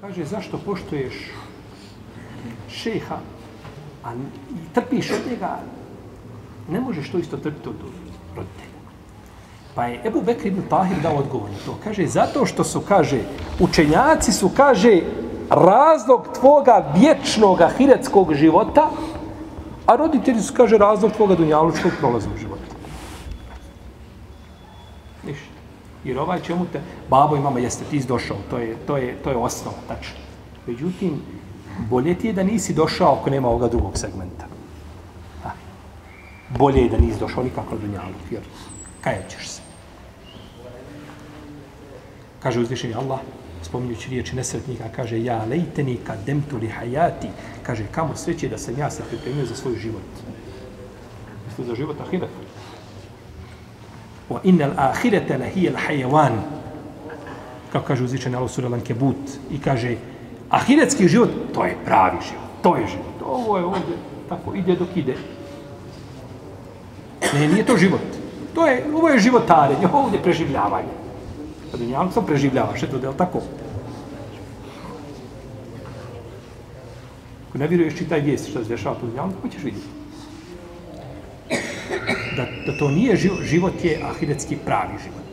Kaže, zašto poštuješ šeha, a i trpiš od njega, ne možeš to isto trpiti od roditelja. Pa je Ebu Bekr ibn Tahir dao odgovor na to. Kaže, zato što su, kaže, učenjaci su, kaže, razlog tvoga vječnog ahiretskog života, a roditelji su, kaže, razlog tvoga dunjalučkog prolaznog života. Ništa. Jer ovaj čemu te, babo i mama, jeste ti došao, to je, to je, to je osnova, tačno. Međutim, bolje ti je da nisi došao ako nema ovoga drugog segmenta. Ha. Bolje je da nisi došao nikako do njalu, jer kajat ćeš se. Kaže uzvišenje Allah, spominjući riječi nesretnika, kaže ja lejteni kademtu li hajati, kaže kamo sreće da sam ja se pripremio za svoj život. Misli za život ahiret. Wa innal ahirete lahijel hajavan. Kako kaže uzvišenje Allah sura Lankebut. I kaže, ahiretski život, to je pravi život. To je život. Ovo je ovdje, tako ide dok ide. Ne, nije to život. To je, ovo je životarenje, ovdje preživljavanje. Pa dunjalog sam preživljavaš, eto, je tako? Ako ne vjeruješ, čitaj vijesti što se dešava po dunjalku, pa hoćeš vidjeti? Da, da to nije život, život je ahiretski pravi život.